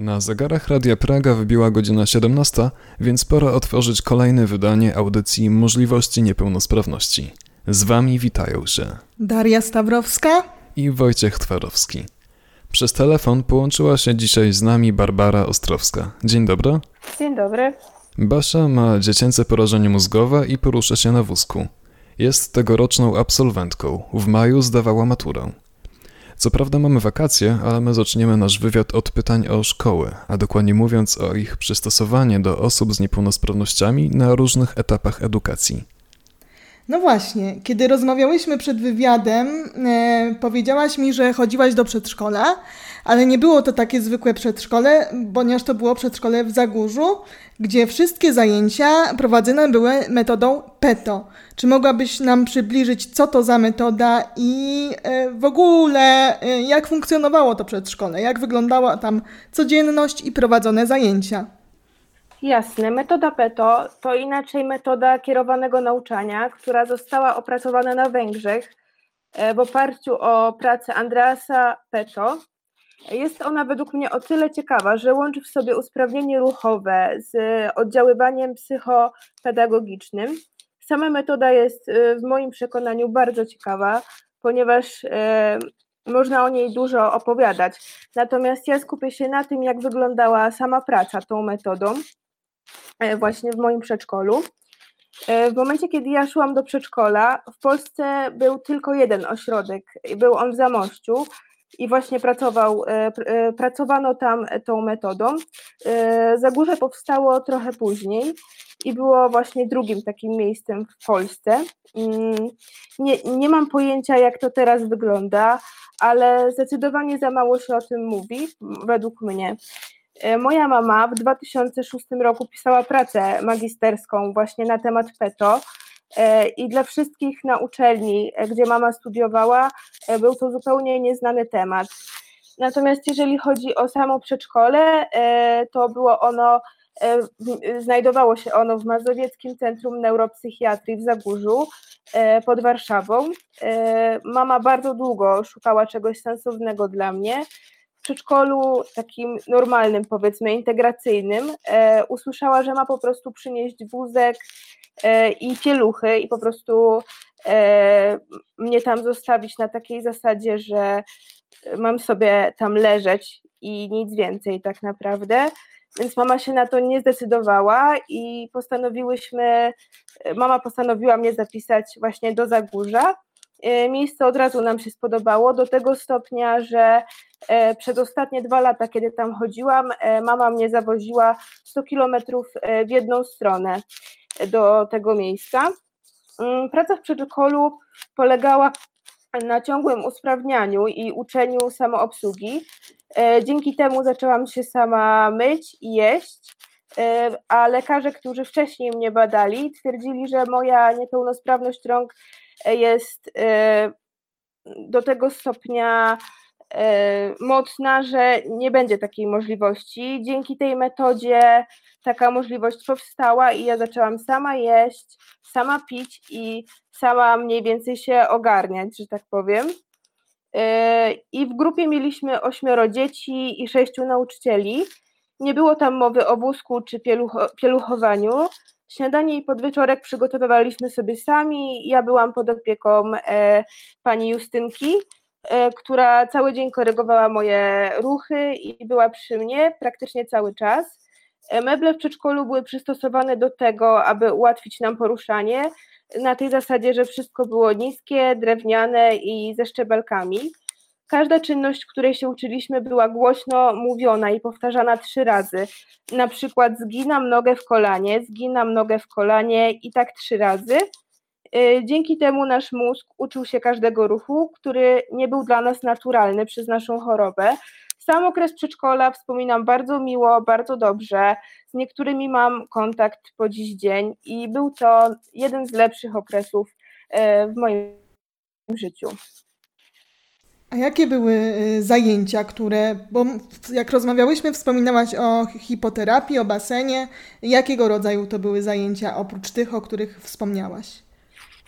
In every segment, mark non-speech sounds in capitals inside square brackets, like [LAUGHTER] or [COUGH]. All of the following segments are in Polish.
Na zegarach Radia Praga wybiła godzina 17, więc pora otworzyć kolejne wydanie audycji Możliwości Niepełnosprawności. Z Wami witają się Daria Stawrowska i Wojciech Twarowski. Przez telefon połączyła się dzisiaj z nami Barbara Ostrowska. Dzień dobry. Dzień dobry. Basia ma dziecięce porażenie mózgowe i porusza się na wózku. Jest tegoroczną absolwentką. W maju zdawała maturę. Co prawda mamy wakacje, ale my zaczniemy nasz wywiad od pytań o szkoły, a dokładnie mówiąc o ich przystosowanie do osób z niepełnosprawnościami na różnych etapach edukacji. No właśnie, kiedy rozmawiałyśmy przed wywiadem, e, powiedziałaś mi, że chodziłaś do przedszkola, ale nie było to takie zwykłe przedszkole, ponieważ to było przedszkole w Zagórzu, gdzie wszystkie zajęcia prowadzone były metodą PETO. Czy mogłabyś nam przybliżyć, co to za metoda i e, w ogóle e, jak funkcjonowało to przedszkole, jak wyglądała tam codzienność i prowadzone zajęcia? Jasne. Metoda PETO to inaczej metoda kierowanego nauczania, która została opracowana na Węgrzech e, w oparciu o pracę Andreasa Peto. Jest ona według mnie o tyle ciekawa, że łączy w sobie usprawnienie ruchowe z oddziaływaniem psychopedagogicznym. Sama metoda jest e, w moim przekonaniu bardzo ciekawa, ponieważ e, można o niej dużo opowiadać. Natomiast ja skupię się na tym, jak wyglądała sama praca tą metodą. E, właśnie w moim przedszkolu. E, w momencie, kiedy ja szłam do przedszkola, w Polsce był tylko jeden ośrodek, był on w Zamościu i właśnie pracował, e, pracowano tam tą metodą. Zagórze powstało trochę później i było właśnie drugim takim miejscem w Polsce. Mm, nie, nie mam pojęcia, jak to teraz wygląda, ale zdecydowanie za mało się o tym mówi, według mnie. E, moja mama w 2006 roku pisała pracę magisterską właśnie na temat PETO e, i dla wszystkich na uczelni, e, gdzie mama studiowała, był to zupełnie nieznany temat. Natomiast jeżeli chodzi o samo przedszkole, to było ono, znajdowało się ono w Mazowieckim Centrum Neuropsychiatrii w Zagórzu pod Warszawą. Mama bardzo długo szukała czegoś sensownego dla mnie przedszkolu takim normalnym, powiedzmy, integracyjnym, e, usłyszała, że ma po prostu przynieść wózek e, i pieluchy i po prostu e, mnie tam zostawić na takiej zasadzie, że mam sobie tam leżeć i nic więcej tak naprawdę. Więc mama się na to nie zdecydowała i postanowiłyśmy, mama postanowiła mnie zapisać właśnie do Zagórza. E, miejsce od razu nam się spodobało, do tego stopnia, że e, przez ostatnie dwa lata, kiedy tam chodziłam, e, mama mnie zawoziła 100 kilometrów w jedną stronę do tego miejsca. Mm, praca w przedszkolu polegała na ciągłym usprawnianiu i uczeniu samoobsługi. Dzięki temu zaczęłam się sama myć i jeść, a lekarze, którzy wcześniej mnie badali, twierdzili, że moja niepełnosprawność rąk jest e, do tego stopnia e, mocna, że nie będzie takiej możliwości. Dzięki tej metodzie taka możliwość powstała i ja zaczęłam sama jeść, sama pić i sama mniej więcej się ogarniać, że tak powiem. E, I w grupie mieliśmy ośmioro dzieci i sześciu nauczycieli. Nie było tam mowy o wózku czy pieluchowaniu, Śniadanie i podwieczorek przygotowywaliśmy sobie sami. Ja byłam pod opieką e, pani Justynki, która cały dzień korygowała moje ruchy i była przy mnie praktycznie cały czas. E, meble w przedszkolu były przystosowane do tego, aby ułatwić nam poruszanie, na tej zasadzie, że wszystko było niskie, drewniane i ze szczebelkami. Każda czynność, której się uczyliśmy, była głośno mówiona i powtarzana trzy razy. Na przykład zginam nogę w kolanie, zginam nogę w kolanie i tak trzy razy. Y, dzięki temu nasz mózg uczył się każdego ruchu, który nie był dla nas naturalny przez naszą chorobę. Sam okres przedszkola wspominam bardzo miło, bardzo dobrze. Z niektórymi mam kontakt po dziś dzień i był to jeden z lepszych okresów y, w moim życiu. A jakie były y, zajęcia, które, bo jak rozmawiałyśmy, wspominałaś o hipoterapii, o basenie. Jakiego rodzaju to były zajęcia oprócz tych, o których wspomniałaś?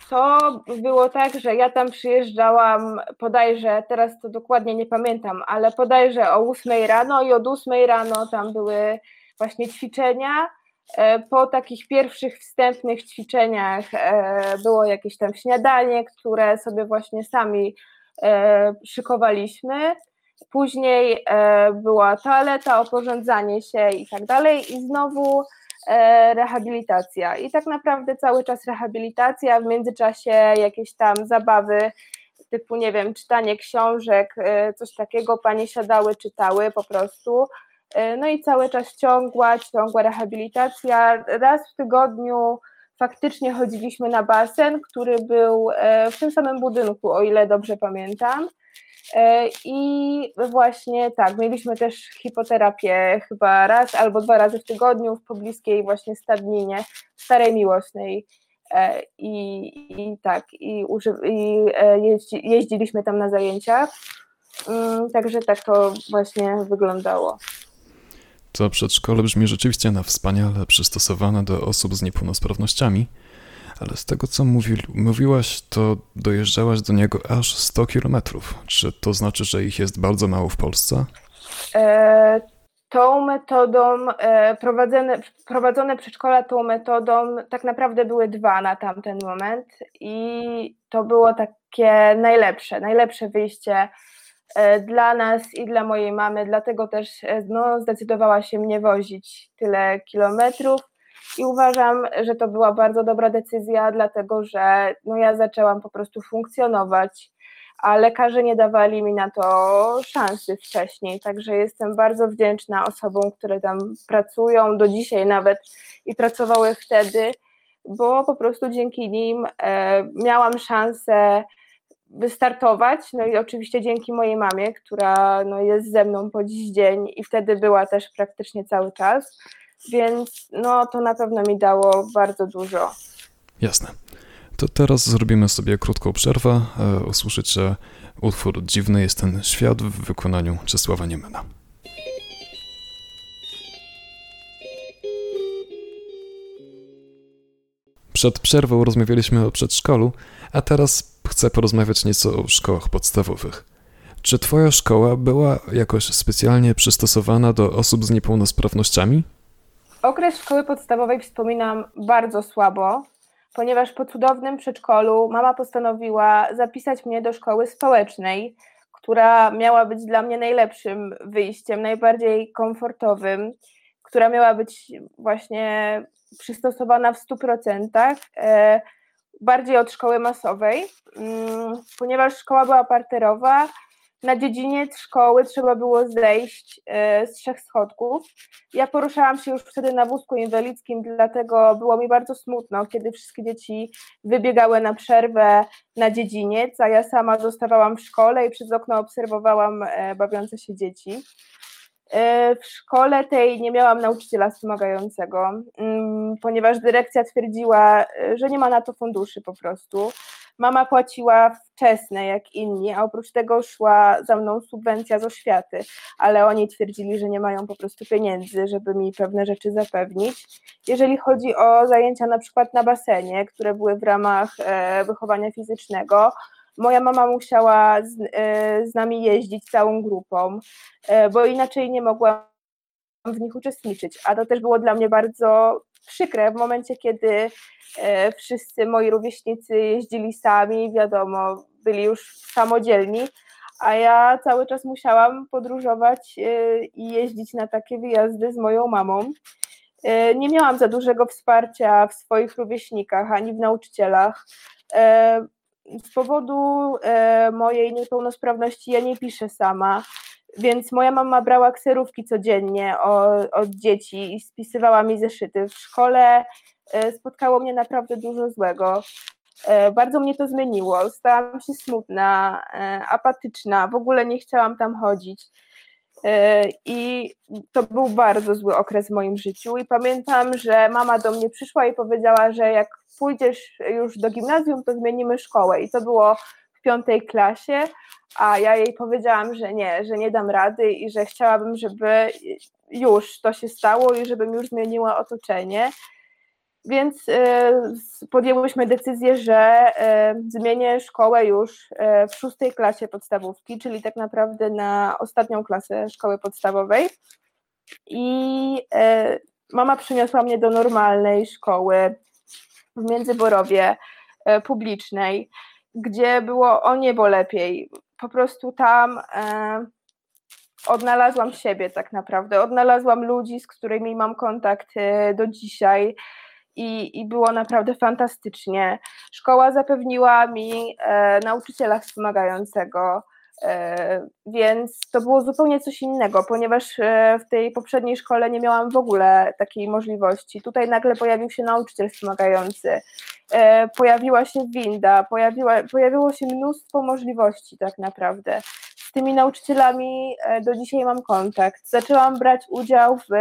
To było tak, że ja tam przyjeżdżałam podajże, teraz to dokładnie nie pamiętam, ale podajże o 8 rano i od 8 rano tam były właśnie ćwiczenia. E, po takich pierwszych wstępnych ćwiczeniach e, było jakieś tam śniadanie, które sobie właśnie sami e, szykowaliśmy. Później była toaleta, oporządzanie się i tak dalej, i znowu rehabilitacja. I tak naprawdę cały czas rehabilitacja, w międzyczasie jakieś tam zabawy typu, nie wiem, czytanie książek, e, coś takiego, panie siadały, czytały po prostu. E, no i cały czas ciągła, ciągła rehabilitacja. Raz w tygodniu faktycznie chodziliśmy na basen, który był w tym samym budynku, o ile dobrze pamiętam. E, I właśnie tak, mieliśmy też hipoterapię chyba raz albo dwa razy w tygodniu w pobliskiej właśnie stadninie Starej Miłosnej. E, I, i tak, i, uży, i e, jeździ, jeździliśmy tam na zajęcia. Mm, także tak to właśnie wyglądało. To przedszkole brzmi rzeczywiście na wspaniale przystosowane do osób z niepełnosprawnościami ale z tego co mówi, mówiłaś, to dojeżdżałaś do niego aż 100 kilometrów. Czy to znaczy, że ich jest bardzo mało w Polsce? E, tą metodą, e, prowadzone, prowadzone przedszkola tą metodą tak naprawdę były dwa na tamten moment i to było takie najlepsze, najlepsze wyjście e, dla nas i dla mojej mamy, dlatego też e, no, zdecydowała się mnie wozić tyle kilometrów i uważam, że to była bardzo dobra decyzja, dlatego że no ja zaczęłam po prostu funkcjonować, a lekarze nie dawali mi na to szansy wcześniej, także jestem bardzo wdzięczna osobom, które tam pracują do dzisiaj nawet i pracowały wtedy, bo po prostu dzięki nim e, miałam szansę wystartować, no i oczywiście dzięki mojej mamie, która no, jest ze mną po dziś dzień i wtedy była też praktycznie cały czas więc no to na pewno mi dało bardzo dużo. Jasne. To teraz zrobimy sobie krótką przerwę. E, usłyszycie utwór Dziwny jest ten świat w wykonaniu Czesława Niemena. Przed przerwą rozmawialiśmy o przedszkolu, a teraz chcę porozmawiać nieco o szkołach podstawowych. Czy Twoja szkoła była jakoś specjalnie przystosowana do osób z niepełnosprawnościami? Okres szkoły podstawowej wspominam bardzo słabo, ponieważ po cudownym przedszkolu mama postanowiła zapisać mnie do szkoły społecznej, która miała być dla mnie najlepszym wyjściem, najbardziej komfortowym, która miała być właśnie przystosowana w 100%, e, bardziej od szkoły masowej, mm, ponieważ szkoła była parterowa, na dziedziniec szkoły trzeba było zejść e, z trzech schodków. Ja poruszałam się już wtedy na wózku inwalidzkim, dlatego było mi bardzo smutno, kiedy wszystkie dzieci wybiegały na przerwę na dziedziniec, a ja sama zostawałam w szkole i przez okno obserwowałam e, bawiące się dzieci. E, w szkole tej nie miałam nauczyciela wspomagającego, mm, ponieważ dyrekcja twierdziła, że nie ma na to funduszy po prostu. Mama płaciła wczesne jak inni, a oprócz tego szła za mną subwencja z oświaty, ale oni twierdzili, że nie mają po prostu pieniędzy, żeby mi pewne rzeczy zapewnić. Jeżeli chodzi o zajęcia na przykład na basenie, które były w ramach e, wychowania fizycznego, moja mama musiała z, e, z nami jeździć całą grupą, e, bo inaczej nie mogłam w nich uczestniczyć, a to też było dla mnie bardzo przykre w momencie, kiedy e, wszyscy moi rówieśnicy jeździli sami, wiadomo, byli już samodzielni, a ja cały czas musiałam podróżować e, i jeździć na takie wyjazdy z moją mamą. E, nie miałam za dużego wsparcia w swoich rówieśnikach ani w nauczycielach. Z powodu mojej niepełnosprawności ja nie piszę sama. Więc moja mama brała kserówki codziennie od dzieci i spisywała mi zeszyty. W szkole e, spotkało mnie naprawdę dużo złego. E, bardzo mnie to zmieniło. Stałam się smutna, e, apatyczna, w ogóle nie chciałam tam chodzić. I to był bardzo zły okres w moim życiu. I pamiętam, że mama do mnie przyszła i powiedziała, że jak pójdziesz już do gimnazjum, to zmienimy szkołę. I to było piątej klasie a ja jej powiedziałam, że nie, że nie dam rady i że chciałabym, żeby już to się stało i żebym już zmieniła otoczenie. Więc podjęłyśmy decyzję, że zmienię szkołę już w szóstej klasie podstawówki, czyli tak naprawdę na ostatnią klasę szkoły podstawowej. I mama przyniosła mnie do normalnej szkoły w Międzyborowie publicznej, gdzie było o niebo lepiej. Po prostu tam odnalazłam siebie tak naprawdę. Odnalazłam ludzi, z którymi mam kontakt do dzisiaj. I, i było naprawdę fantastycznie. Szkoła zapewniła mi e, nauczyciela wspomagającego, e, więc to było zupełnie coś innego, ponieważ e, w tej poprzedniej szkole nie miałam w ogóle takiej możliwości. Tutaj nagle pojawił się nauczyciel wspomagający, e, pojawiła się winda, pojawiła, pojawiło się mnóstwo możliwości tak naprawdę tymi nauczycielami e, do dzisiaj mam kontakt. Zaczęłam brać udział w,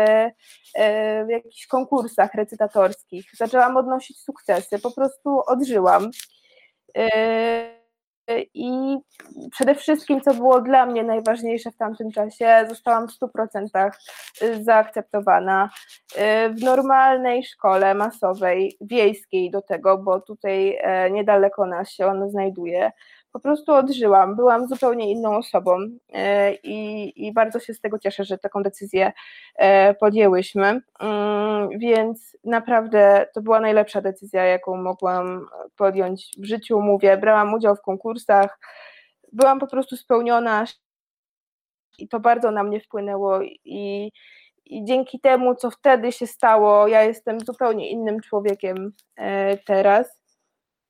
e, w jakichś konkursach recytatorskich, zaczęłam odnosić sukcesy, po prostu odżyłam. E, przede wszystkim, co było dla mnie najważniejsze w tamtym czasie, zostałam w 100% zaakceptowana w normalnej szkole masowej, wiejskiej do tego, bo tutaj niedaleko nas się ona znajduje. Po prostu odżyłam, byłam zupełnie inną osobą e, i, i bardzo się z tego cieszę, że taką decyzję e, podjęłyśmy, mm, więc naprawdę to była najlepsza decyzja, jaką mogłam podjąć w życiu, mówię, brałam udział w konkursach, byłam po prostu spełniona i to bardzo na mnie wpłynęło i, i dzięki temu, co wtedy się stało, ja jestem zupełnie innym człowiekiem e, teraz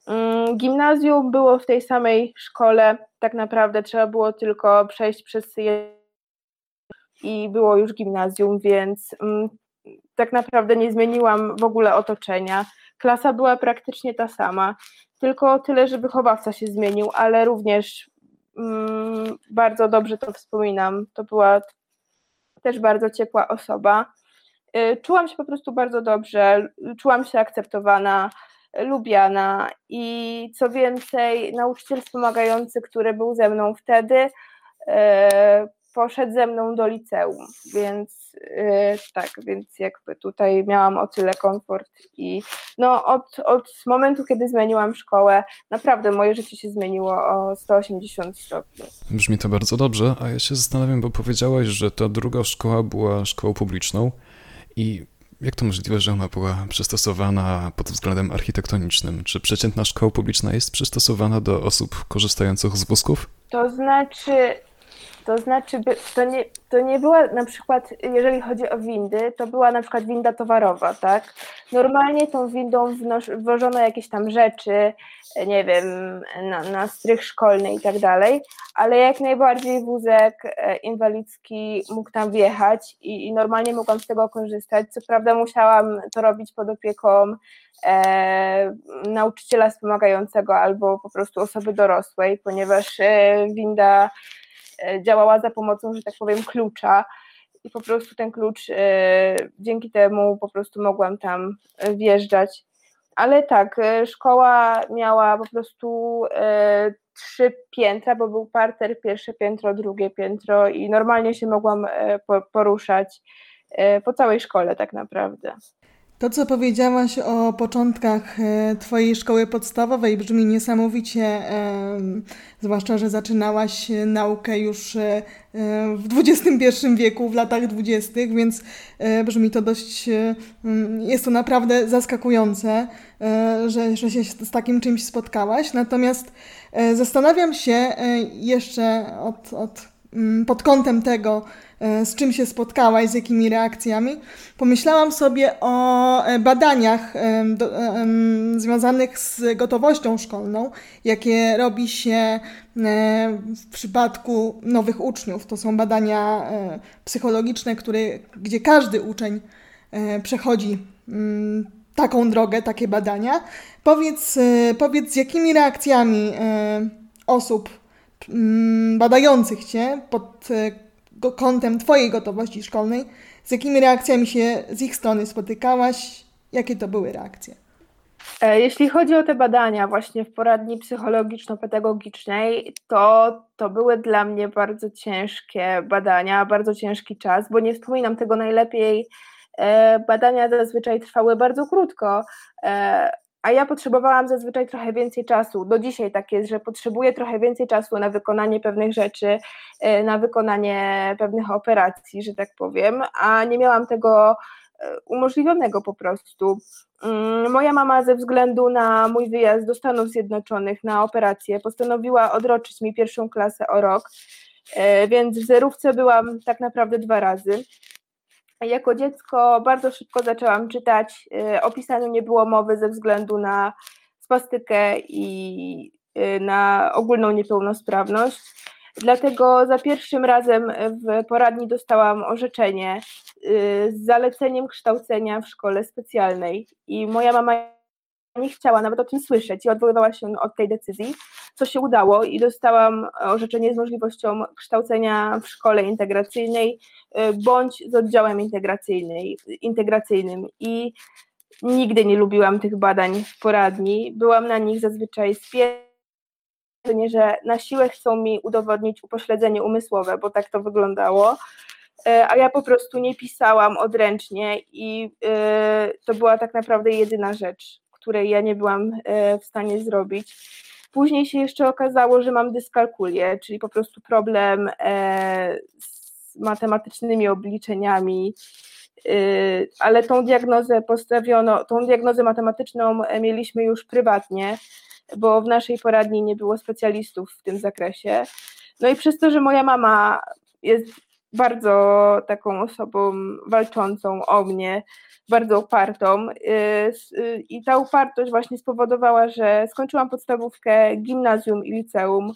Mm, gimnazjum było w tej samej szkole, tak naprawdę trzeba było tylko przejść przez i było już gimnazjum, więc mm, tak naprawdę nie zmieniłam w ogóle otoczenia. Klasa była praktycznie ta sama, tylko tyle, że wychowawca się zmienił, ale również bardzo dobrze to wspominam. To była też bardzo ciepła osoba. Y, czułam się po prostu bardzo dobrze, czułam się akceptowana lubiana i co więcej, nauczyciel wspomagający, który był ze mną wtedy, e, poszedł ze mną do liceum, więc e, tak, więc jakby tutaj miałam o tyle komfort i no od, od momentu, kiedy zmieniłam szkołę, naprawdę moje życie się zmieniło o 180 stopni. Brzmi to bardzo dobrze, a ja się zastanawiam, bo powiedziałaś, że ta druga szkoła była szkołą publiczną i jak to możliwe, że ona była przystosowana pod względem architektonicznym? Czy przeciętna szkoła publiczna jest przystosowana do osób korzystających z wózków? To znaczy, to znaczy, to nie, to nie była na przykład, jeżeli chodzi o windy, to była na przykład winda towarowa, tak? Normalnie tą windą wwożono jakieś tam rzeczy, nie wiem, na, na strych szkolny i tak dalej, ale jak najbardziej wózek e, inwalidzki mógł tam wjechać i, i normalnie mogłam z tego korzystać. Co prawda musiałam to robić pod opieką e, nauczyciela wspomagającego albo po prostu osoby dorosłej, ponieważ e, winda działała za pomocą, że tak powiem, klucza i po prostu ten klucz e, dzięki temu po prostu mogłam tam e, wjeżdżać. Ale tak, szkoła miała po prostu trzy piętra, bo był parter, pierwsze piętro, drugie piętro i normalnie się mogłam poruszać po całej szkole tak naprawdę. To, co powiedziałaś o początkach e, Twojej szkoły podstawowej, brzmi niesamowicie, zwłaszcza, że zaczynałaś naukę już e, w XXI wieku, w latach dwudziestych, więc e, brzmi to dość, jest to naprawdę zaskakujące, że, że się z takim czymś spotkałaś. Natomiast zastanawiam się jeszcze od, od, pod kątem tego, E, z czym się spotkałaś, z jakimi reakcjami, pomyślałam sobie o e, badaniach e, do, związanych z gotowością szkolną, jakie robi się w przypadku nowych uczniów. To są badania psychologiczne, które, gdzie każdy uczeń przechodzi mm, taką drogę, takie badania. Powiedz, powiedz z jakimi reakcjami osób mm, badających Cię pod kątem Twojej gotowości szkolnej, z jakimi reakcjami się z ich strony spotykałaś? Jakie to były reakcje? E, jeśli chodzi o te badania właśnie w poradni psychologiczno-pedagogicznej, to, to były dla mnie bardzo ciężkie badania, bardzo ciężki czas, bo nie wspominam tego najlepiej Badania zazwyczaj trwały bardzo krótko, a ja potrzebowałam zazwyczaj trochę więcej czasu. Do dzisiaj tak jest, że potrzebuję trochę więcej czasu na wykonanie pewnych rzeczy, na wykonanie pewnych operacji, że tak powiem, a nie miałam tego umożliwionego po prostu. Mm, moja mama ze względu na mój wyjazd do Stanów Zjednoczonych na operację postanowiła odroczyć mi pierwszą klasę o rok, e, więc w zerówce byłam tak naprawdę dwa razy. Jako dziecko bardzo szybko zaczęłam czytać. E, o pisaniu nie było mowy ze względu na spastykę i e, na ogólną niepełnosprawność. Dlatego za pierwszym razem w poradni dostałam orzeczenie y, z zaleceniem kształcenia w szkole specjalnej i moja mama nie chciała nawet o tym słyszeć i odwoływała się od tej decyzji, co się udało i dostałam orzeczenie z możliwością kształcenia w szkole integracyjnej y, bądź z oddziałem integracyjnym. I nigdy nie lubiłam tych badań w poradni, byłam na nich zazwyczaj spieszona, że na siłę chcą mi udowodnić upośledzenie umysłowe, bo tak to wyglądało, e, a ja po prostu nie pisałam odręcznie i e, to była tak naprawdę jedyna rzecz, której ja nie byłam e, w stanie zrobić. Później się jeszcze okazało, że mam dyskalkulię, czyli po prostu problem z matematycznymi obliczeniami, ale tą diagnozę postawiono, tą diagnozę matematyczną mieliśmy już prywatnie, bo w naszej poradni nie było specjalistów w tym zakresie. No i przez to, że moja mama jest bardzo taką osobą walczącą o mnie, bardzo upartą. Y, y, I ta upartość właśnie spowodowała, że skończyłam podstawówkę, gimnazjum i liceum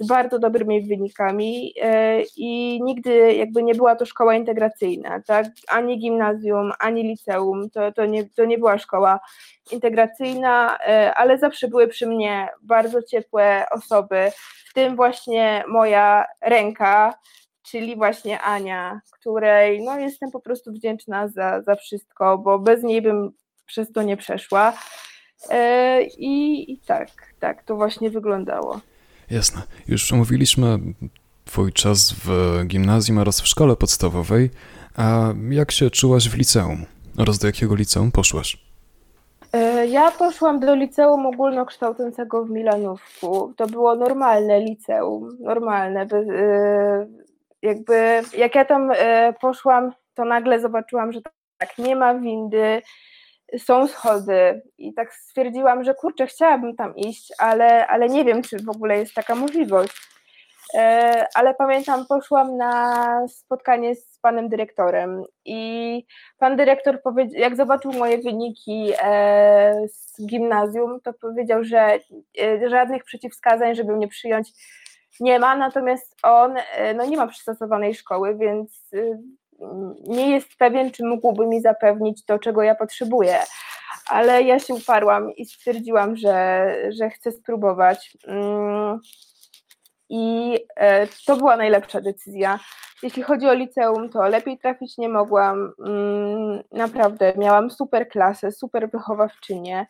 z bardzo dobrymi wynikami y, i nigdy jakby nie była to szkoła integracyjna, tak? Ani gimnazjum, ani liceum, to, to, nie, to nie była szkoła integracyjna, ale zawsze były przy mnie bardzo ciepłe osoby, w tym właśnie moja ręka, czyli właśnie Ania, której no, jestem po prostu wdzięczna za, za wszystko, bo bez niej bym przez to nie przeszła. E, I, I tak, tak to właśnie wyglądało. Jasne. Już omówiliśmy Twój czas w gimnazjum oraz w szkole podstawowej. A jak się czułaś w liceum? Oraz do jakiego liceum poszłaś? E, ja poszłam do liceum ogólnokształcącego w Milanówku. To było normalne liceum, normalne, bez, e, jakby jak ja tam e, poszłam, to nagle zobaczyłam, że tak nie ma windy, są schody i tak stwierdziłam, że kurczę, chciałabym tam iść, ale, ale nie wiem, czy w ogóle jest taka możliwość. E, ale pamiętam, poszłam na spotkanie z panem dyrektorem i pan dyrektor powiedział, jak zobaczył moje wyniki e, z gimnazjum, to powiedział, że żadnych przeciwwskazań, żeby mnie przyjąć nie ma, natomiast on e, no, nie ma przystosowanej szkoły, więc y, nie jest pewien, czy mógłby mi zapewnić to, czego ja potrzebuję. Ale ja się uparłam i stwierdziłam, że, że chcę spróbować. Mm, I e, to była najlepsza decyzja. Jeśli chodzi o liceum, to lepiej trafić nie mogłam. Mm, naprawdę, miałam super klasę, super wychowawczynię.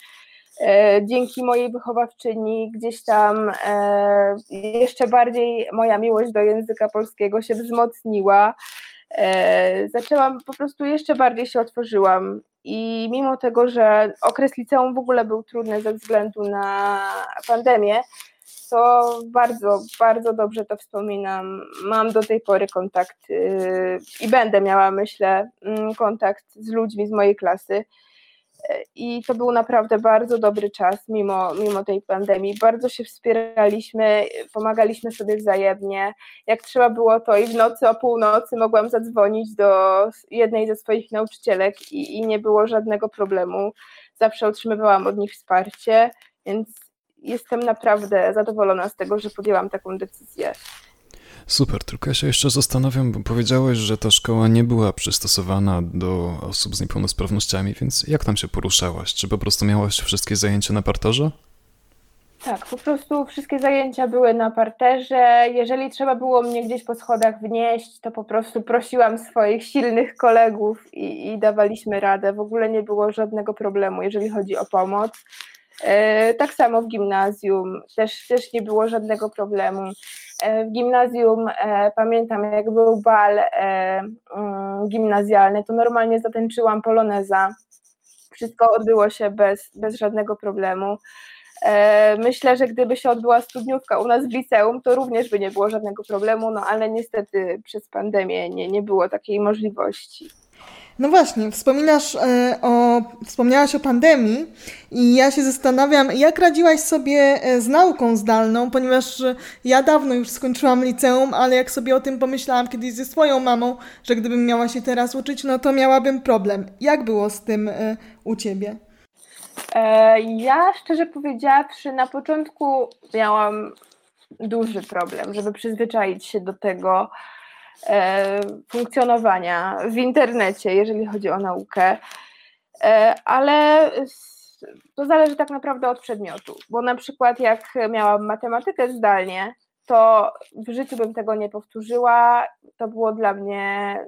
E, dzięki mojej wychowawczyni gdzieś tam e, jeszcze bardziej moja miłość do języka polskiego się wzmocniła. E, zaczęłam, po prostu jeszcze bardziej się otworzyłam i mimo tego, że okres liceum w ogóle był trudny ze względu na pandemię, to bardzo, bardzo dobrze to wspominam. Mam do tej pory kontakt y, i będę miała, myślę, mm, kontakt z ludźmi z mojej klasy i to był naprawdę bardzo dobry czas, mimo, mimo tej pandemii. Bardzo się wspieraliśmy, pomagaliśmy sobie wzajemnie. Jak trzeba było, to i w nocy o północy mogłam zadzwonić do jednej ze swoich nauczycielek i, i nie było żadnego problemu. Zawsze otrzymywałam od nich wsparcie, więc jestem naprawdę zadowolona z tego, że podjęłam taką decyzję. Super, tylko ja się jeszcze zastanawiam, bo powiedziałeś, że ta szkoła nie była przystosowana do osób z niepełnosprawnościami, więc jak tam się poruszałaś? Czy po prostu miałaś wszystkie zajęcia na parterze? Tak, po prostu wszystkie zajęcia były na parterze. Jeżeli trzeba było mnie gdzieś po schodach wnieść, to po prostu prosiłam swoich silnych kolegów i, i dawaliśmy radę. W ogóle nie było żadnego problemu, jeżeli chodzi o pomoc. Tak samo w gimnazjum też, też nie było żadnego problemu. W gimnazjum pamiętam, jak był bal mm, gimnazjalny, to normalnie zatańczyłam poloneza. Wszystko odbyło się bez, bez żadnego problemu. E, myślę, że gdyby się odbyła studniówka u nas w liceum, to również by nie było żadnego problemu, no ale niestety przez pandemię nie, nie było takiej możliwości. No właśnie, wspominasz e, o, wspomniałaś o pandemii i ja się zastanawiam, jak radziłaś sobie e, z nauką zdalną, ponieważ ja dawno już skończyłam liceum, ale jak sobie o tym pomyślałam kiedyś ze swoją mamą, że gdybym miała się teraz uczyć, no to miałabym problem. Jak było z tym u Ciebie? E, ja szczerze powiedziawszy, na początku miałam duży problem, żeby przyzwyczaić się do tego e, funkcjonowania w internecie, jeżeli chodzi o naukę, e, ale to zależy tak naprawdę od przedmiotu, bo na przykład jak miałam matematykę zdalnie, to w życiu bym tego nie powtórzyła. To było dla mnie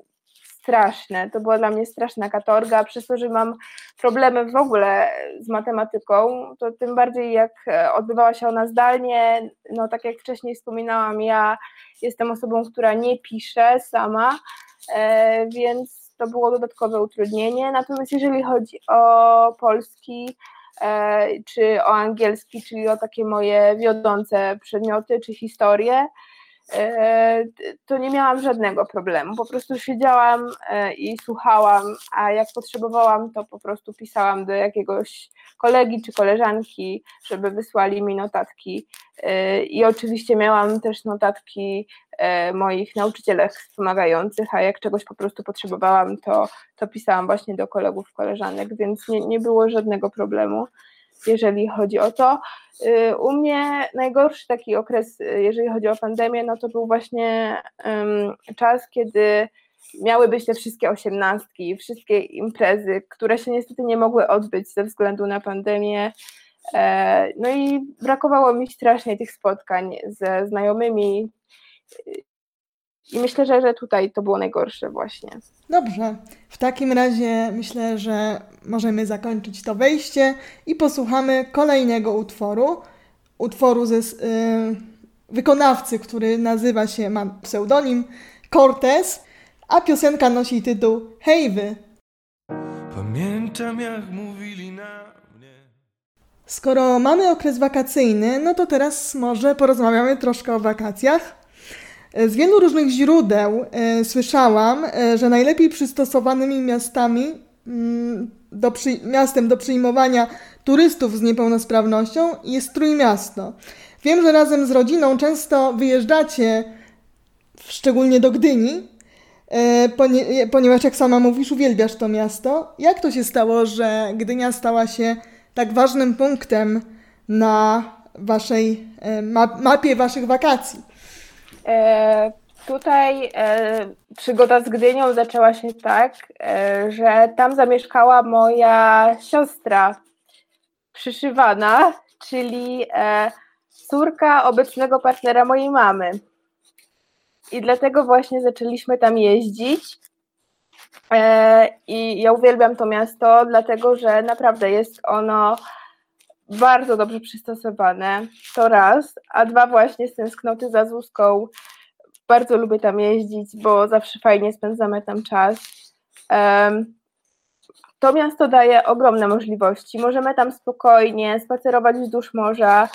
straszne. To była dla mnie straszna katorga, przez to, że mam problemy w ogóle z matematyką, to tym bardziej jak e, odbywała się ona zdalnie, no tak jak wcześniej wspominałam, ja jestem osobą, która nie pisze sama, e, więc to było dodatkowe utrudnienie. Natomiast jeżeli chodzi o polski, e, czy o angielski, czyli o takie moje wiodące przedmioty, czy historię, to nie miałam żadnego problemu. Po prostu siedziałam e, i słuchałam, a jak potrzebowałam, to po prostu pisałam do jakiegoś kolegi czy koleżanki, żeby wysłali mi notatki. E, I oczywiście miałam też notatki moich nauczycielach wspomagających, a jak czegoś po prostu potrzebowałam, to, to pisałam właśnie do kolegów, koleżanek, więc nie, nie było żadnego problemu jeżeli chodzi o to. Y, u mnie najgorszy taki okres, y, jeżeli chodzi o pandemię, no to był właśnie czas, kiedy miały być te wszystkie osiemnastki, wszystkie imprezy, które się niestety nie mogły odbyć ze względu na pandemię. E, no i brakowało mi strasznie tych spotkań ze znajomymi. I myślę, że, że tutaj to było najgorsze właśnie. Dobrze. W takim razie myślę, że możemy zakończyć to wejście i posłuchamy kolejnego utworu. Utworu ze yy, wykonawcy, który nazywa się, ma pseudonim Cortez, a piosenka nosi tytuł Hej wy. Pamiętam jak mówili na mnie. Skoro mamy okres wakacyjny, no to teraz może porozmawiamy troszkę o wakacjach. Z wielu różnych źródeł e, słyszałam, e, że najlepiej przystosowanymi miastami mm, do przy, miastem do przyjmowania turystów z niepełnosprawnością jest Trójmiasto. Wiem, że razem z rodziną często wyjeżdżacie, szczególnie do Gdyni, e, ponieważ jak sama mówisz, uwielbiasz to miasto. Jak to się stało, że Gdynia stała się tak ważnym punktem na waszej mapie waszych wakacji? E, tutaj e, przygoda z Gdynią zaczęła się tak, e, że tam zamieszkała moja siostra przyszywana, czyli córka obecnego partnera mojej mamy. I dlatego właśnie zaczęliśmy tam jeździć. I ja uwielbiam to miasto, dlatego że naprawdę jest ono bardzo dobrze przystosowane, to raz, a dwa właśnie z tęsknoty za Zuską. Bardzo lubię tam jeździć, bo zawsze fajnie spędzamy tam czas. To miasto daje ogromne możliwości. Możemy tam spokojnie spacerować wzdłuż morza.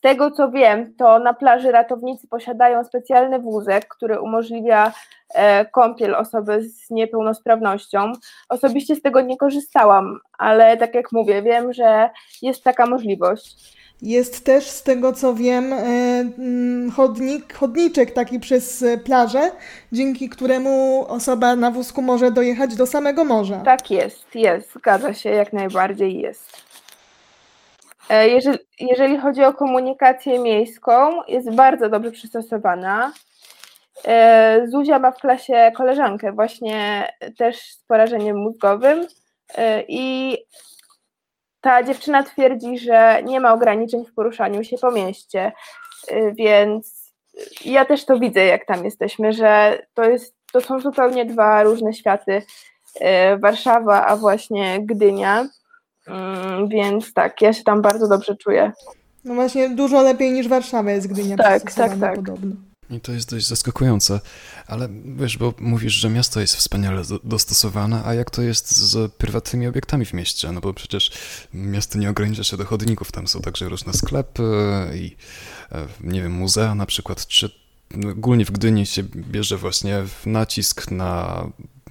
E, z tego co wiem, to na plaży ratownicy posiadają specjalny wózek, który umożliwia e, kąpiel osoby z niepełnosprawnością. Osobiście z tego nie korzystałam, ale tak jak mówię, wiem, że jest taka możliwość. Jest też z tego co wiem e, mm, chodnik, chodniczek taki przez plażę, dzięki któremu osoba na wózku może dojechać do samego morza. Tak jest, jest, zgadza się, jak najbardziej jest. E, jeżeli, jeżeli chodzi o komunikację miejską, jest bardzo dobrze przystosowana. E, Zuzia ma w klasie koleżankę właśnie też z porażeniem mózgowym e, i ta dziewczyna twierdzi, że nie ma ograniczeń w poruszaniu się po mieście, więc ja też to widzę, jak tam jesteśmy, że to, jest, to są zupełnie dwa różne światy, Warszawa, a właśnie Gdynia. Mm, więc tak, ja się tam bardzo dobrze czuję. No właśnie, dużo lepiej niż Warszawa jest Gdynia tak, tak, tak. podobno. I to jest dość zaskakujące, ale wiesz, bo mówisz, że miasto jest wspaniale dostosowane, a jak to jest z prywatnymi obiektami w mieście? No bo przecież miasto nie ogranicza się do chodników, tam są także różne sklepy i e, nie wiem, muzea na przykład, czy ogólnie w Gdyni się bierze właśnie nacisk na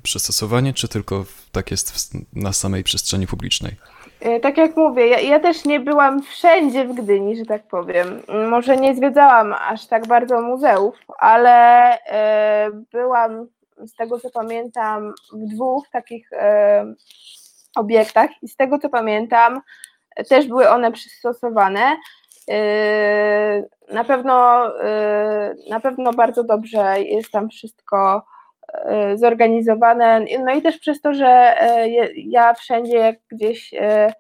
przystosowanie, czy tylko tak jest na samej przestrzeni publicznej? E, tak jak mówię, ja, ja, też nie byłam wszędzie w Gdyni, że tak powiem. Może nie zwiedzałam aż tak bardzo muzeów, ale e, byłam, z tego co pamiętam, w dwóch takich e, obiektach i z tego co pamiętam, też były one przystosowane. Na pewno, na pewno bardzo dobrze jest tam wszystko zorganizowane. No i też przez to, że e, ja wszędzie jak gdzieś e,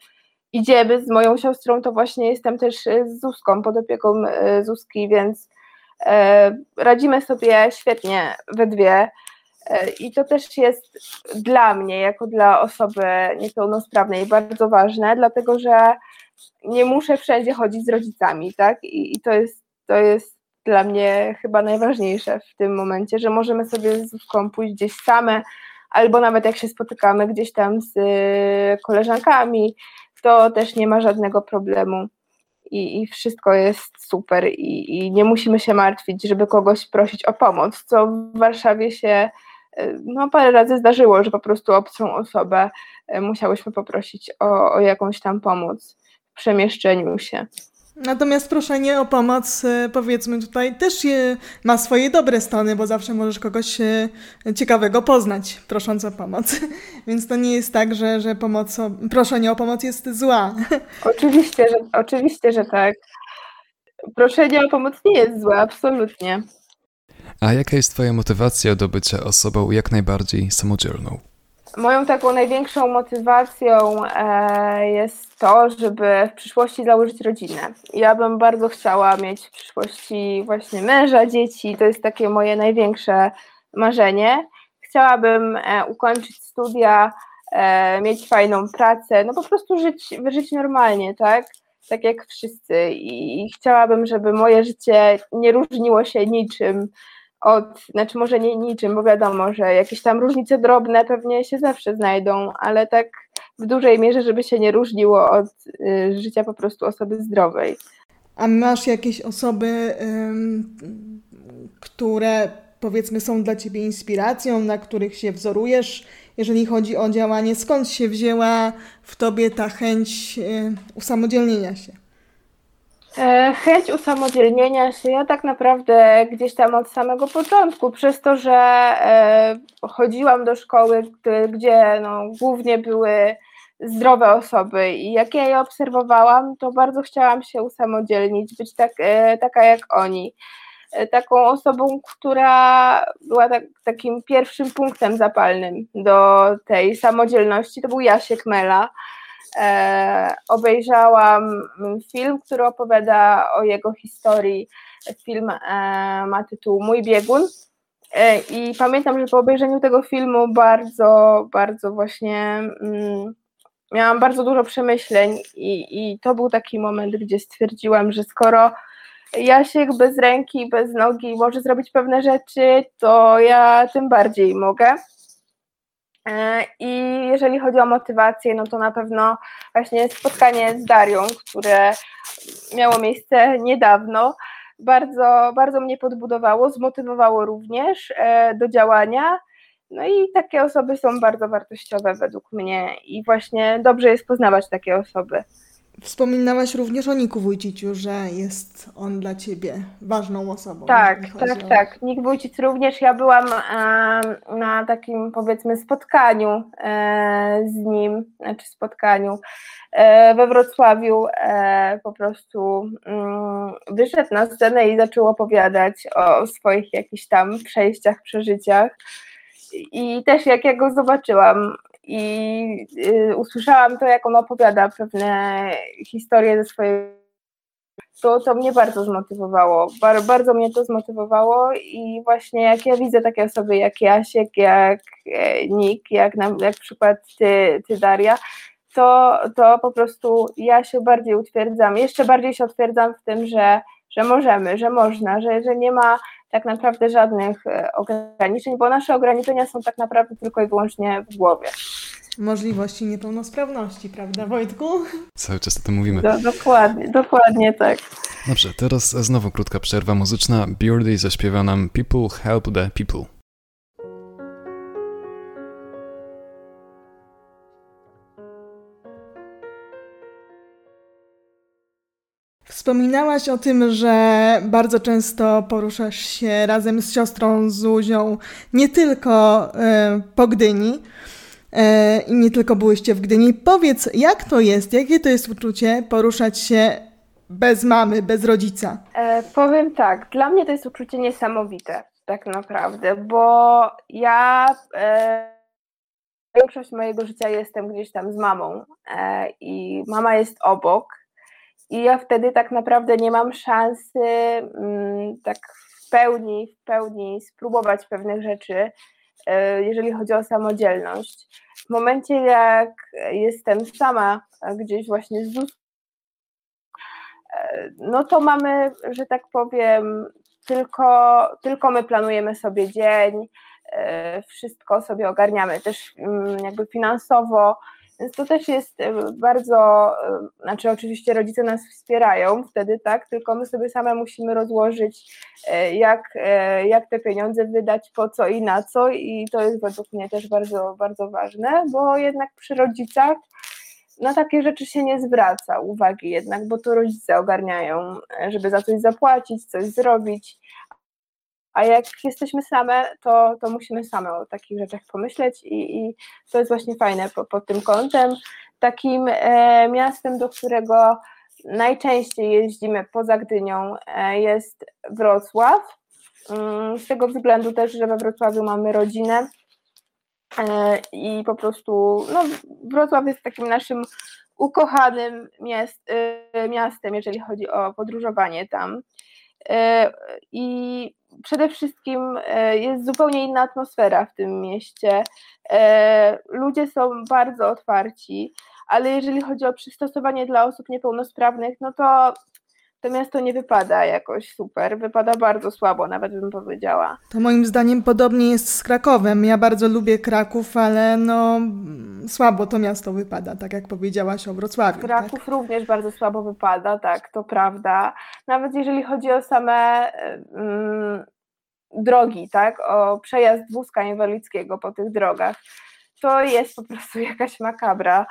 idziemy z moją siostrą, to właśnie jestem też z Zuską, pod opieką Zuski, więc radzimy sobie świetnie we dwie. I to też jest dla mnie, jako dla osoby niepełnosprawnej, bardzo ważne, dlatego że nie muszę wszędzie chodzić z rodzicami, tak? I, i to, jest, to jest dla mnie chyba najważniejsze w tym momencie, że możemy sobie z Zuzką pójść gdzieś same, albo nawet jak się spotykamy gdzieś tam z y, koleżankami, to też nie ma żadnego problemu. I, i wszystko jest super i, i nie musimy się martwić, żeby kogoś prosić o pomoc, co w Warszawie się y, no, parę razy zdarzyło, że po prostu obcą osobę y, musiałyśmy poprosić o, o jakąś tam pomoc w przemieszczeniu się. Natomiast proszenie o pomoc, e, powiedzmy tutaj, też ma swoje dobre strony, bo zawsze możesz kogoś e, ciekawego poznać, prosząc o pomoc. [LAUGHS] Więc to nie jest tak, że, że pomoc proszenie o pomoc jest zła. [LAUGHS] Oczywiście, że, oczywiście, że tak. Proszenie o pomoc nie jest złe, absolutnie. A jaka jest Twoja motywacja do bycia osobą jak najbardziej samodzielną? Moją taką największą motywacją e, jest to, żeby w przyszłości założyć rodzinę. Ja bym bardzo chciała mieć w przyszłości właśnie męża, dzieci. To jest takie moje największe marzenie. Chciałabym e, ukończyć studia, e, mieć fajną pracę, no po prostu żyć, żyć normalnie, tak? Tak jak wszyscy. I chciałabym, żeby moje życie nie różniło się niczym od, znaczy może nie niczym, bo wiadomo, że jakieś tam różnice drobne pewnie się zawsze znajdą, ale tak w dużej mierze, żeby się nie różniło od y, życia po prostu osoby zdrowej. A masz jakieś osoby, ym, które powiedzmy są dla ciebie inspiracją, na których się wzorujesz, jeżeli chodzi o działanie? Skąd się wzięła w tobie ta chęć y, usamodzielnienia się? E, chęć usamodzielnienia się, ja tak naprawdę gdzieś tam od samego początku, przez to, że e, chodziłam do szkoły, gdzie no, głównie były zdrowe osoby. I jak ja je obserwowałam, to bardzo chciałam się usamodzielnić, być tak, e, taka jak oni. Taką osobą, która była tak, takim pierwszym punktem zapalnym do tej samodzielności, to był Jasiek Mela obejrzałam film, który opowiada o jego historii. Film e, ma tytuł Mój biegun. E, I pamiętam, że po obejrzeniu tego filmu bardzo, bardzo właśnie mm, miałam bardzo dużo przemyśleń i, i to był taki moment, gdzie stwierdziłam, że skoro Jasiek bez ręki, bez nogi może zrobić pewne rzeczy, to ja tym bardziej mogę. E, I jeżeli chodzi o motywację, no to na pewno właśnie spotkanie z Darią, które miało miejsce niedawno, bardzo, bardzo mnie podbudowało, zmotywowało również e, do działania. No i takie osoby są bardzo wartościowe według mnie i właśnie dobrze jest poznawać takie osoby. Wspominałaś również o Niku Wójciciu, że jest on dla Ciebie ważną osobą. Tak, tak, o... tak. Nik Wójcic również. Ja byłam e, na takim powiedzmy spotkaniu e, z nim, znaczy spotkaniu e, we Wrocławiu. E, po prostu mm, wyszedł na scenę i zaczął opowiadać o swoich jakichś tam przejściach, przeżyciach. I też jak ja go zobaczyłam, i y, usłyszałam to, jak on opowiada pewne historie ze swojej to, to mnie bardzo zmotywowało. Bar, bardzo mnie to zmotywowało i właśnie jak ja widzę takie osoby jak Jasiek, jak e, Nick, jak na jak przykład ty, ty Daria, to, to po prostu ja się bardziej utwierdzam, jeszcze bardziej się utwierdzam w tym, że, że możemy, że można, że, że nie ma tak naprawdę żadnych e, ograniczeń, bo nasze ograniczenia są tak naprawdę tylko i wyłącznie w głowie. Możliwości niepełnosprawności, prawda Wojtku? Cały czas o tym mówimy. Do, dokładnie, dokładnie tak. Dobrze, teraz znowu krótka przerwa muzyczna. Beardy zaśpiewa nam People Help the People. Wspominałaś o tym, że bardzo często poruszasz się razem z siostrą Zuzią nie tylko e, po Gdyni e, i nie tylko byłyście w Gdyni. Powiedz, jak to jest, jakie to jest uczucie poruszać się bez mamy, bez rodzica? E, powiem tak, dla mnie to jest uczucie niesamowite, tak naprawdę, bo ja e, większość mojego życia jestem gdzieś tam z mamą e, i mama jest obok i ja wtedy tak naprawdę nie mam szansy mm, tak w pełni, w pełni spróbować pewnych rzeczy, e, jeżeli chodzi o samodzielność. W momencie, jak jestem sama gdzieś właśnie z e, no to mamy, że tak powiem, tylko, tylko my planujemy sobie dzień, e, wszystko sobie ogarniamy też mm, jakby finansowo, więc to też jest e, bardzo, e, znaczy oczywiście rodzice nas wspierają wtedy, tak, tylko my sobie same musimy rozłożyć, e, jak, jak te pieniądze wydać, po co i na co. I to jest według mnie też bardzo, bardzo ważne, bo jednak przy rodzicach na takie rzeczy się nie zwraca uwagi jednak, bo to rodzice ogarniają, żeby za coś zapłacić, coś zrobić, a jak jesteśmy same, to, to musimy same o takich rzeczach pomyśleć i, i to jest właśnie fajne po, pod tym kątem. Takim e, miastem, do którego najczęściej jeździmy poza Gdynią e, jest Wrocław. Mm, z tego względu też, że we Wrocławiu mamy rodzinę e, i po prostu no, Wrocław jest takim naszym ukochanym miast, e, miastem, jeżeli chodzi o podróżowanie tam. E, I przede wszystkim e, jest zupełnie inna atmosfera w tym mieście. E, ludzie są bardzo otwarci, ale jeżeli chodzi o przystosowanie dla osób niepełnosprawnych, no to to miasto nie wypada jakoś super, wypada bardzo słabo, nawet bym powiedziała. To moim zdaniem podobnie jest z Krakowem. Ja bardzo lubię Kraków, ale no słabo to miasto wypada, tak jak powiedziałaś o Wrocławiu. Kraków tak? również bardzo słabo wypada, tak, to prawda. Nawet jeżeli chodzi o same mm, drogi, tak, o przejazd wózka inwalidzkiego po tych drogach, to jest po prostu [LAUGHS] jakaś makabra.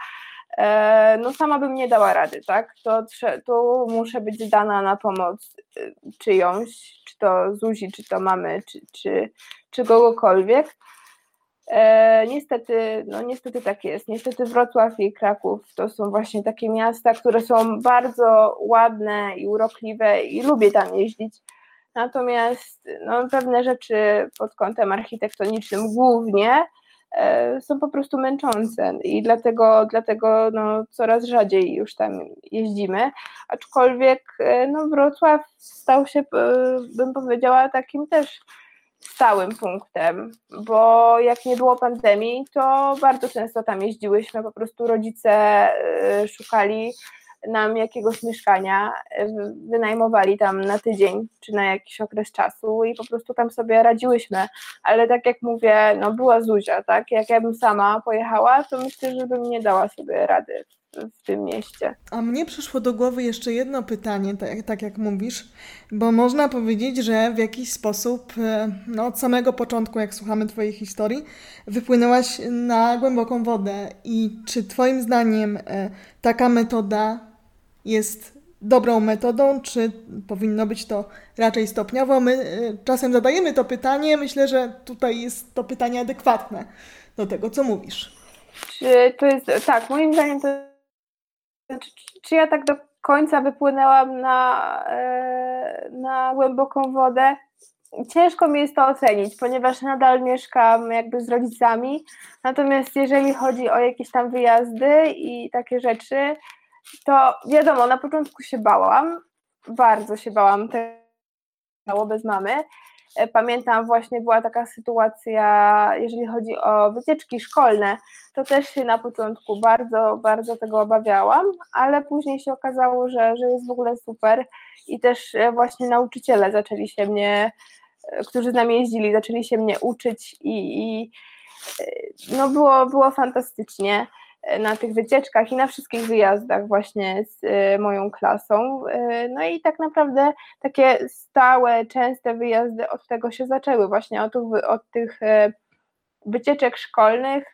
E, no sama bym nie dała rady, tak? To, to muszę być dana na pomoc y, czyjąś, czy to Zuzi, czy to mamy, czy, czy, czy kogokolwiek. E, niestety, no niestety tak jest. Niestety Wrocław i Kraków to są właśnie takie miasta, które są bardzo ładne i urokliwe i lubię tam jeździć. Natomiast no, pewne rzeczy pod kątem architektonicznym głównie są po prostu męczące i dlatego, dlatego no, coraz rzadziej już tam jeździmy, aczkolwiek e, no, Wrocław stał się, e, bym powiedziała, takim też stałym punktem, bo jak nie było pandemii, to bardzo często tam jeździłyśmy, po prostu rodzice szukali nam jakiegoś mieszkania, e, wynajmowali tam na tydzień czy na jakiś okres czasu i po prostu tam sobie radziłyśmy. Ale tak jak mówię, no była Zuzia, tak? Jak ja bym sama pojechała, to myślę, że bym nie dała sobie rady w tym mieście. A mnie przyszło do głowy jeszcze jedno pytanie, tak, tak jak mówisz, bo można powiedzieć, że w jakiś sposób e, no, od samego początku, jak słuchamy Twojej historii, wypłynęłaś na głęboką wodę. I czy Twoim zdaniem e, taka metoda jest dobrą metodą, czy powinno być to raczej stopniowo? My e, czasem zadajemy to pytanie, myślę, że tutaj jest to pytanie adekwatne do tego, co mówisz. Czy to jest, tak, moim zdaniem to czy, czy ja tak do końca wypłynęłam na, e, na głęboką wodę? Ciężko mi jest to ocenić, ponieważ nadal mieszkam jakby z rodzicami. Natomiast jeżeli chodzi o jakieś tam wyjazdy i takie rzeczy, to wiadomo, na początku się bałam, bardzo się bałam. Tego bez mamy. Pamiętam właśnie była taka sytuacja, jeżeli chodzi o wycieczki szkolne, to też się na początku bardzo, bardzo tego obawiałam, ale później się okazało, że, że jest w ogóle super i też właśnie nauczyciele zaczęli się mnie, którzy z nami jeździli, zaczęli się mnie uczyć i, i no było, było fantastycznie na tych wycieczkach i na wszystkich wyjazdach właśnie z e, moją klasą. E, no i tak naprawdę takie stałe, częste wyjazdy od tego się zaczęły, właśnie od, od tych e, wycieczek szkolnych.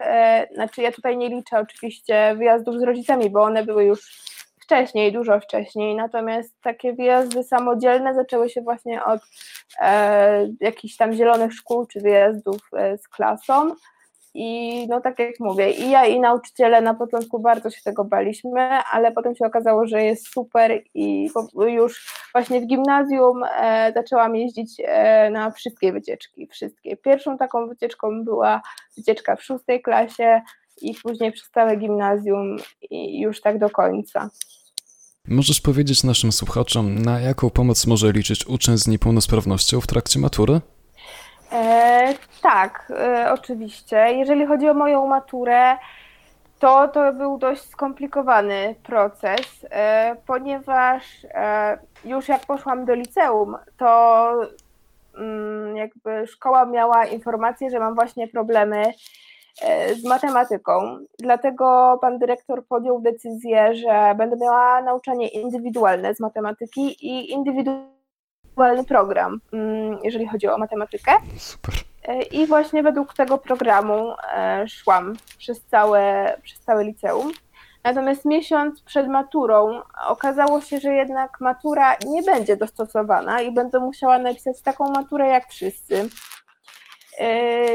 Znaczy ja tutaj nie liczę oczywiście wyjazdów z rodzicami, bo one były już wcześniej, dużo wcześniej, natomiast takie wyjazdy samodzielne zaczęły się właśnie od e, jakichś tam zielonych szkół czy wyjazdów e, z klasą. I no tak jak mówię, i ja i nauczyciele na początku bardzo się tego baliśmy, ale potem się okazało, że jest super i już właśnie w gimnazjum e, zaczęłam jeździć e, na wszystkie wycieczki, wszystkie. Pierwszą taką wycieczką była wycieczka w szóstej klasie i później przez całe gimnazjum i już tak do końca. Możesz powiedzieć naszym słuchaczom, na jaką pomoc może liczyć uczeń z niepełnosprawnością w trakcie matury? E, tak, e, oczywiście. Jeżeli chodzi o moją maturę, to to był dość skomplikowany proces, e, ponieważ e, już jak poszłam do liceum, to mm, jakby szkoła miała informację, że mam właśnie problemy e, z matematyką. Dlatego pan dyrektor podjął decyzję, że będę miała nauczanie indywidualne z matematyki i indywidualne aktualny program, mm, jeżeli chodzi o matematykę. Super. E, I właśnie według tego programu e, szłam przez całe, przez całe liceum. Natomiast miesiąc przed maturą okazało się, że jednak matura nie będzie dostosowana i będę musiała napisać taką maturę jak wszyscy. E,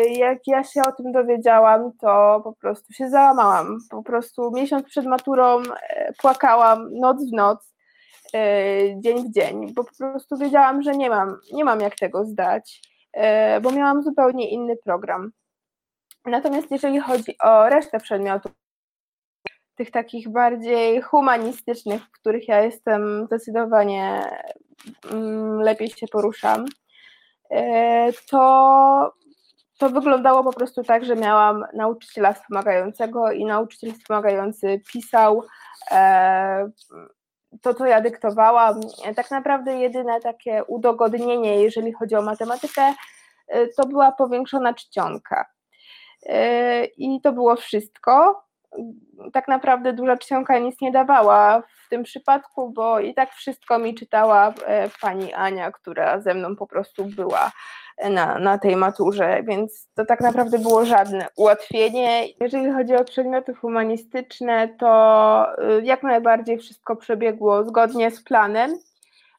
jak ja się o tym dowiedziałam, to po prostu się załamałam. Po prostu miesiąc przed maturą płakałam noc w noc dzień w dzień, bo po prostu wiedziałam, że nie mam, nie mam jak tego zdać, e, bo miałam zupełnie inny program. Natomiast jeżeli chodzi o resztę przedmiotów, tych takich bardziej humanistycznych, w których ja jestem zdecydowanie mm, lepiej się poruszam, e, to, to wyglądało po prostu tak, że miałam nauczyciela wspomagającego i nauczyciel wspomagający pisał to, co ja dyktowałam, tak naprawdę jedyne takie udogodnienie, jeżeli chodzi o matematykę, y, to była powiększona czcionka. Y, I to było wszystko. Tak naprawdę duża czcionka nic nie dawała w tym przypadku, bo i tak wszystko mi czytała pani Ania, która ze mną po prostu była na, na tej maturze, więc to tak naprawdę było żadne ułatwienie. Jeżeli chodzi o przedmioty humanistyczne, to y, jak najbardziej wszystko przebiegło zgodnie z planem.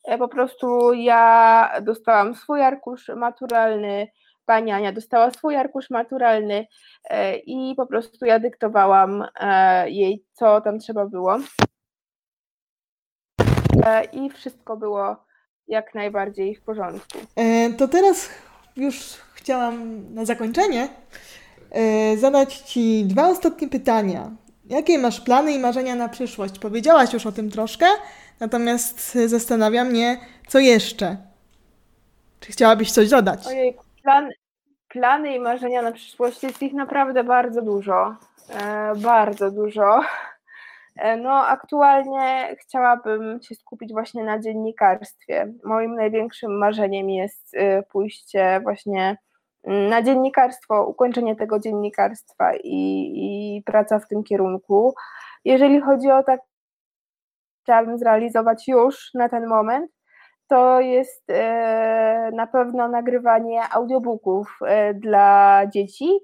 E, po prostu ja dostałam swój arkusz maturalny, pani Ania dostała swój arkusz maturalny e, i po prostu ja dyktowałam e, jej, co tam trzeba było. I wszystko było jak najbardziej w porządku. To teraz już chciałam na zakończenie e, zadać Ci dwa ostatnie pytania. Jakie masz plany i marzenia na przyszłość? Powiedziałaś już o tym troszkę, natomiast zastanawia mnie, co jeszcze? Czy chciałabyś coś dodać? Ojej, plan, plany i marzenia na przyszłość jest ich naprawdę bardzo dużo. E, bardzo dużo. E, no, aktualnie chciałabym się skupić właśnie na dziennikarstwie. Moim największym marzeniem jest y, pójście właśnie mm, na dziennikarstwo, ukończenie tego dziennikarstwa i, i praca w tym kierunku. Jeżeli chodzi o tak, chciałabym zrealizować już na ten moment, to jest e, na pewno nagrywanie audiobooków e, dla dzieci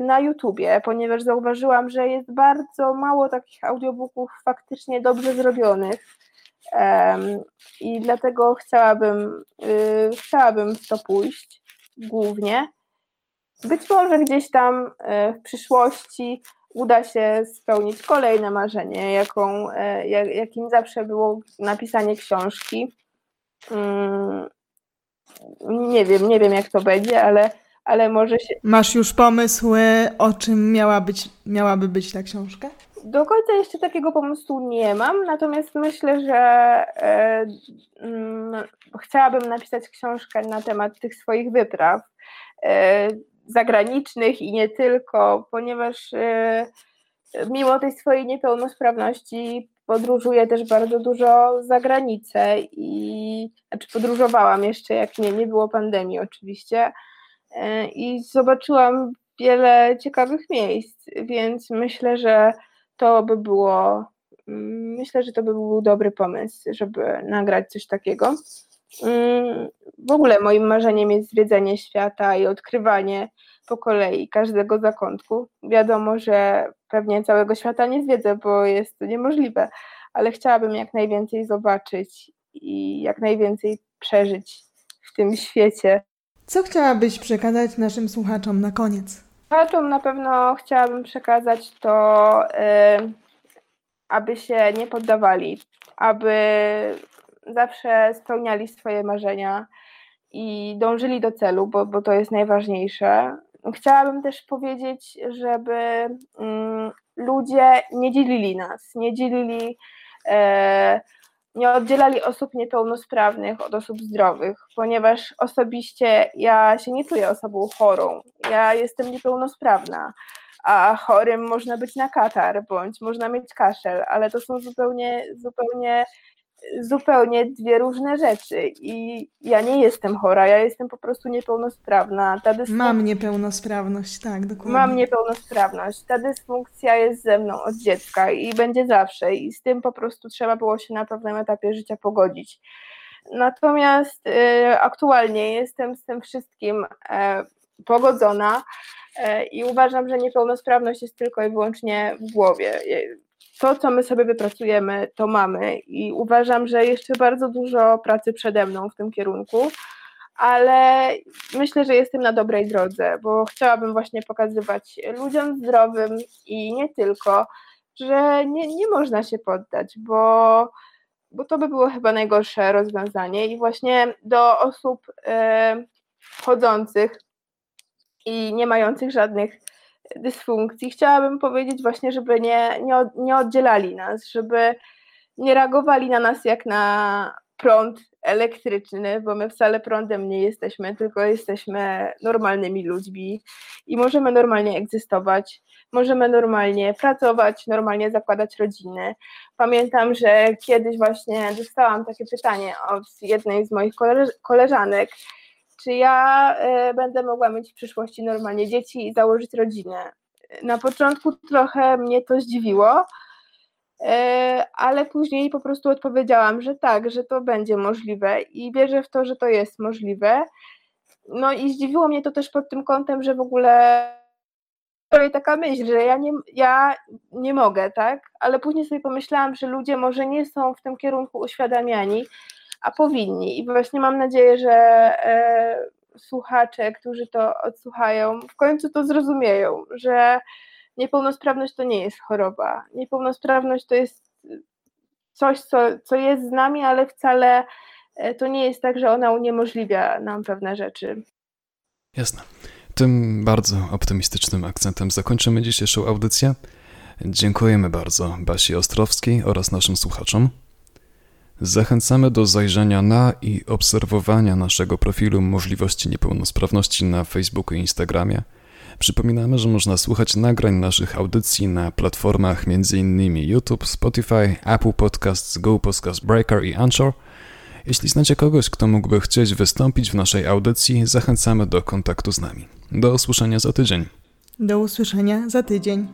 na YouTubie, ponieważ zauważyłam, że jest bardzo mało takich audiobooków faktycznie dobrze zrobionych. I dlatego chciałabym, y, chciałabym w to pójść głównie. Być może gdzieś tam e, w przyszłości uda się spełnić kolejne marzenie, jaką, e, jakim zawsze było napisanie książki. Mm, nie wiem, nie wiem jak to będzie, ale ale może się... Masz już pomysł, o czym miała być, miałaby być ta książka? Do końca jeszcze takiego pomysłu nie mam, natomiast myślę, że e, mm, chciałabym napisać książkę na temat tych swoich wypraw e, zagranicznych i nie tylko, ponieważ e, mimo tej swojej niepełnosprawności podróżuję też bardzo dużo za granicę i znaczy podróżowałam jeszcze, jak nie, nie było pandemii oczywiście i zobaczyłam wiele ciekawych miejsc, więc myślę, że to by było mm, myślę, że to by był dobry pomysł, żeby nagrać coś takiego. Mm, w ogóle moim marzeniem jest zwiedzanie świata i odkrywanie po kolei każdego zakątku. Wiadomo, że pewnie całego świata nie zwiedzę, bo jest to niemożliwe, ale chciałabym jak najwięcej zobaczyć i jak najwięcej przeżyć w tym świecie. Co chciałabyś przekazać naszym słuchaczom na koniec? Słuchaczom na pewno chciałabym przekazać to, yy, aby się nie poddawali, aby zawsze spełniali swoje marzenia i dążyli do celu, bo, bo to jest najważniejsze. Chciałabym też powiedzieć, żeby mm, ludzie nie dzielili nas, nie dzielili, e, nie oddzielali osób niepełnosprawnych od osób zdrowych, ponieważ osobiście ja się nie czuję osobą chorą, ja jestem niepełnosprawna, a chorym można być na katar, bądź można mieć kaszel, ale to są zupełnie, zupełnie zupełnie dwie różne rzeczy i ja nie jestem chora, ja jestem po prostu niepełnosprawna. Ta dysfunk... Mam niepełnosprawność, tak, dokładnie. Mam niepełnosprawność. Ta dysfunkcja jest ze mną od dziecka i będzie zawsze i z tym po prostu trzeba było się na pewnym etapie życia pogodzić. Natomiast y, aktualnie jestem z tym wszystkim y, pogodzona y, i uważam, że niepełnosprawność jest tylko i wyłącznie w głowie to, co my sobie wypracujemy, to mamy i uważam, że jeszcze bardzo dużo pracy przede mną w tym kierunku, ale myślę, że jestem na dobrej drodze, bo chciałabym właśnie pokazywać ludziom zdrowym i nie tylko, że nie, nie można się poddać, bo, bo to by było chyba najgorsze rozwiązanie i właśnie do osób y, chodzących i nie mających żadnych dysfunkcji, chciałabym powiedzieć właśnie, żeby nie, nie, nie oddzielali nas, żeby nie reagowali na nas jak na prąd elektryczny, bo my wcale prądem nie jesteśmy, tylko jesteśmy normalnymi ludźmi i możemy normalnie egzystować, możemy normalnie pracować, normalnie zakładać rodziny. Pamiętam, że kiedyś właśnie dostałam takie pytanie od jednej z moich koleżanek, czy ja e, będę mogła mieć w przyszłości normalnie dzieci i założyć rodzinę. Na początku trochę mnie to zdziwiło, e, ale później po prostu odpowiedziałam, że tak, że to będzie możliwe i wierzę w to, że to jest możliwe. No i zdziwiło mnie to też pod tym kątem, że w ogóle taka myśl, że ja nie, ja nie mogę, tak? Ale później sobie pomyślałam, że ludzie może nie są w tym kierunku uświadamiani, a powinni. I właśnie mam nadzieję, że e, słuchacze, którzy to odsłuchają, w końcu to zrozumieją, że niepełnosprawność to nie jest choroba. Niepełnosprawność to jest coś, co, co jest z nami, ale wcale e, to nie jest tak, że ona uniemożliwia nam pewne rzeczy. Jasne. Tym bardzo optymistycznym akcentem zakończymy dzisiejszą audycję. Dziękujemy bardzo Basi Ostrowskiej oraz naszym słuchaczom. Zachęcamy do zajrzenia na i obserwowania naszego profilu możliwości niepełnosprawności na Facebooku i Instagramie. Przypominamy, że można słuchać nagrań naszych audycji na platformach m.in. YouTube, Spotify, Apple Podcasts, Google Podcast Breaker i Anchor. Jeśli znacie kogoś, kto mógłby chcieć wystąpić w naszej audycji, zachęcamy do kontaktu z nami. Do usłyszenia za tydzień. Do usłyszenia za tydzień.